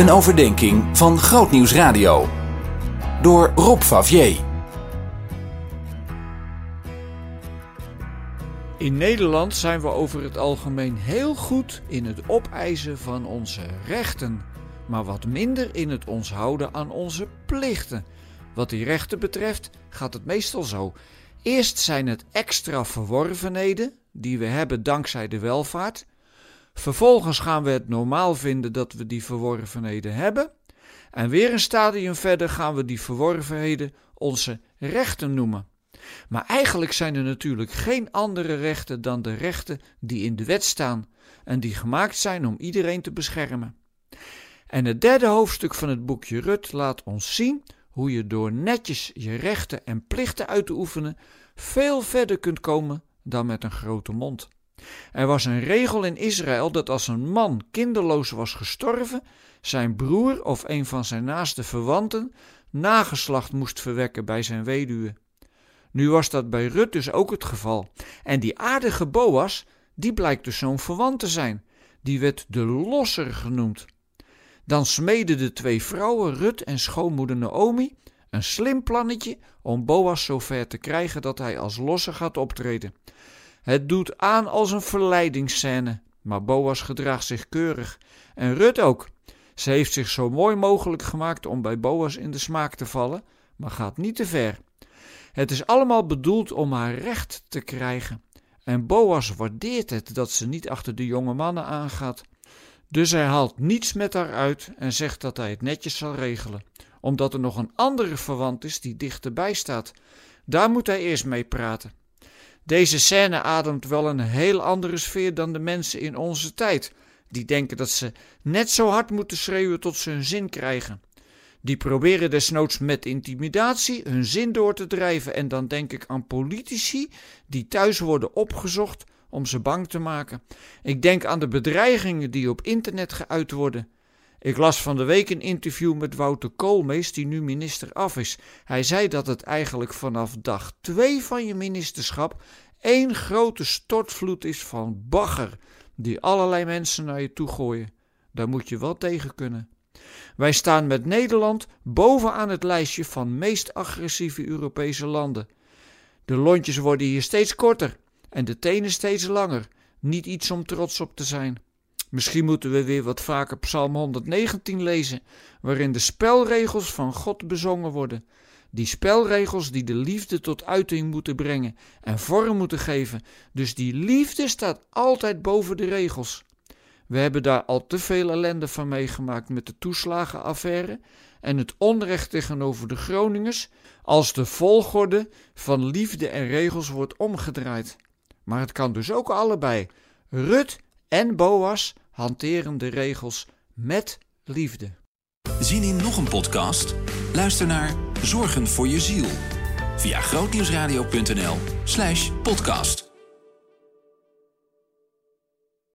Een overdenking van Grootnieuws Radio. Door Rob Favier. In Nederland zijn we over het algemeen heel goed in het opeisen van onze rechten, maar wat minder in het ons houden aan onze plichten. Wat die rechten betreft gaat het meestal zo. Eerst zijn het extra verworvenheden die we hebben dankzij de welvaart. Vervolgens gaan we het normaal vinden dat we die verworvenheden hebben. En weer een stadium verder gaan we die verworvenheden onze rechten noemen. Maar eigenlijk zijn er natuurlijk geen andere rechten dan de rechten die in de wet staan en die gemaakt zijn om iedereen te beschermen. En het derde hoofdstuk van het boekje Rut laat ons zien hoe je door netjes je rechten en plichten uit te oefenen veel verder kunt komen dan met een grote mond. Er was een regel in Israël dat als een man kinderloos was gestorven, zijn broer of een van zijn naaste verwanten nageslacht moest verwekken bij zijn weduwe. Nu was dat bij Rut dus ook het geval. En die aardige Boas, die blijkt dus zo'n verwant te zijn. Die werd de losser genoemd. Dan smeden de twee vrouwen, Rut en schoonmoeder Naomi, een slim plannetje om Boas zover te krijgen dat hij als losser gaat optreden. Het doet aan als een verleidingsscène, maar Boas gedraagt zich keurig. En Rut ook. Ze heeft zich zo mooi mogelijk gemaakt om bij Boas in de smaak te vallen, maar gaat niet te ver. Het is allemaal bedoeld om haar recht te krijgen. En Boas waardeert het dat ze niet achter de jonge mannen aangaat. Dus hij haalt niets met haar uit en zegt dat hij het netjes zal regelen, omdat er nog een andere verwant is die dichterbij staat. Daar moet hij eerst mee praten. Deze scène ademt wel een heel andere sfeer dan de mensen in onze tijd, die denken dat ze net zo hard moeten schreeuwen tot ze hun zin krijgen. Die proberen desnoods met intimidatie hun zin door te drijven en dan denk ik aan politici die thuis worden opgezocht om ze bang te maken. Ik denk aan de bedreigingen die op internet geuit worden. Ik las van de week een interview met Wouter Koolmees, die nu minister af is. Hij zei dat het eigenlijk vanaf dag twee van je ministerschap één grote stortvloed is van bagger, die allerlei mensen naar je toe gooien. Daar moet je wel tegen kunnen. Wij staan met Nederland bovenaan het lijstje van meest agressieve Europese landen. De lontjes worden hier steeds korter en de tenen steeds langer. Niet iets om trots op te zijn. Misschien moeten we weer wat vaker Psalm 119 lezen, waarin de spelregels van God bezongen worden. Die spelregels die de liefde tot uiting moeten brengen en vorm moeten geven. Dus die liefde staat altijd boven de regels. We hebben daar al te veel ellende van meegemaakt met de toeslagenaffaire en het onrecht tegenover de Groningers als de volgorde van liefde en regels wordt omgedraaid. Maar het kan dus ook allebei. Rut en Boas hanteren de regels met liefde. Zien in nog een podcast? Luister naar Zorgen voor je ziel via grootnieuwsradio.nl/podcast.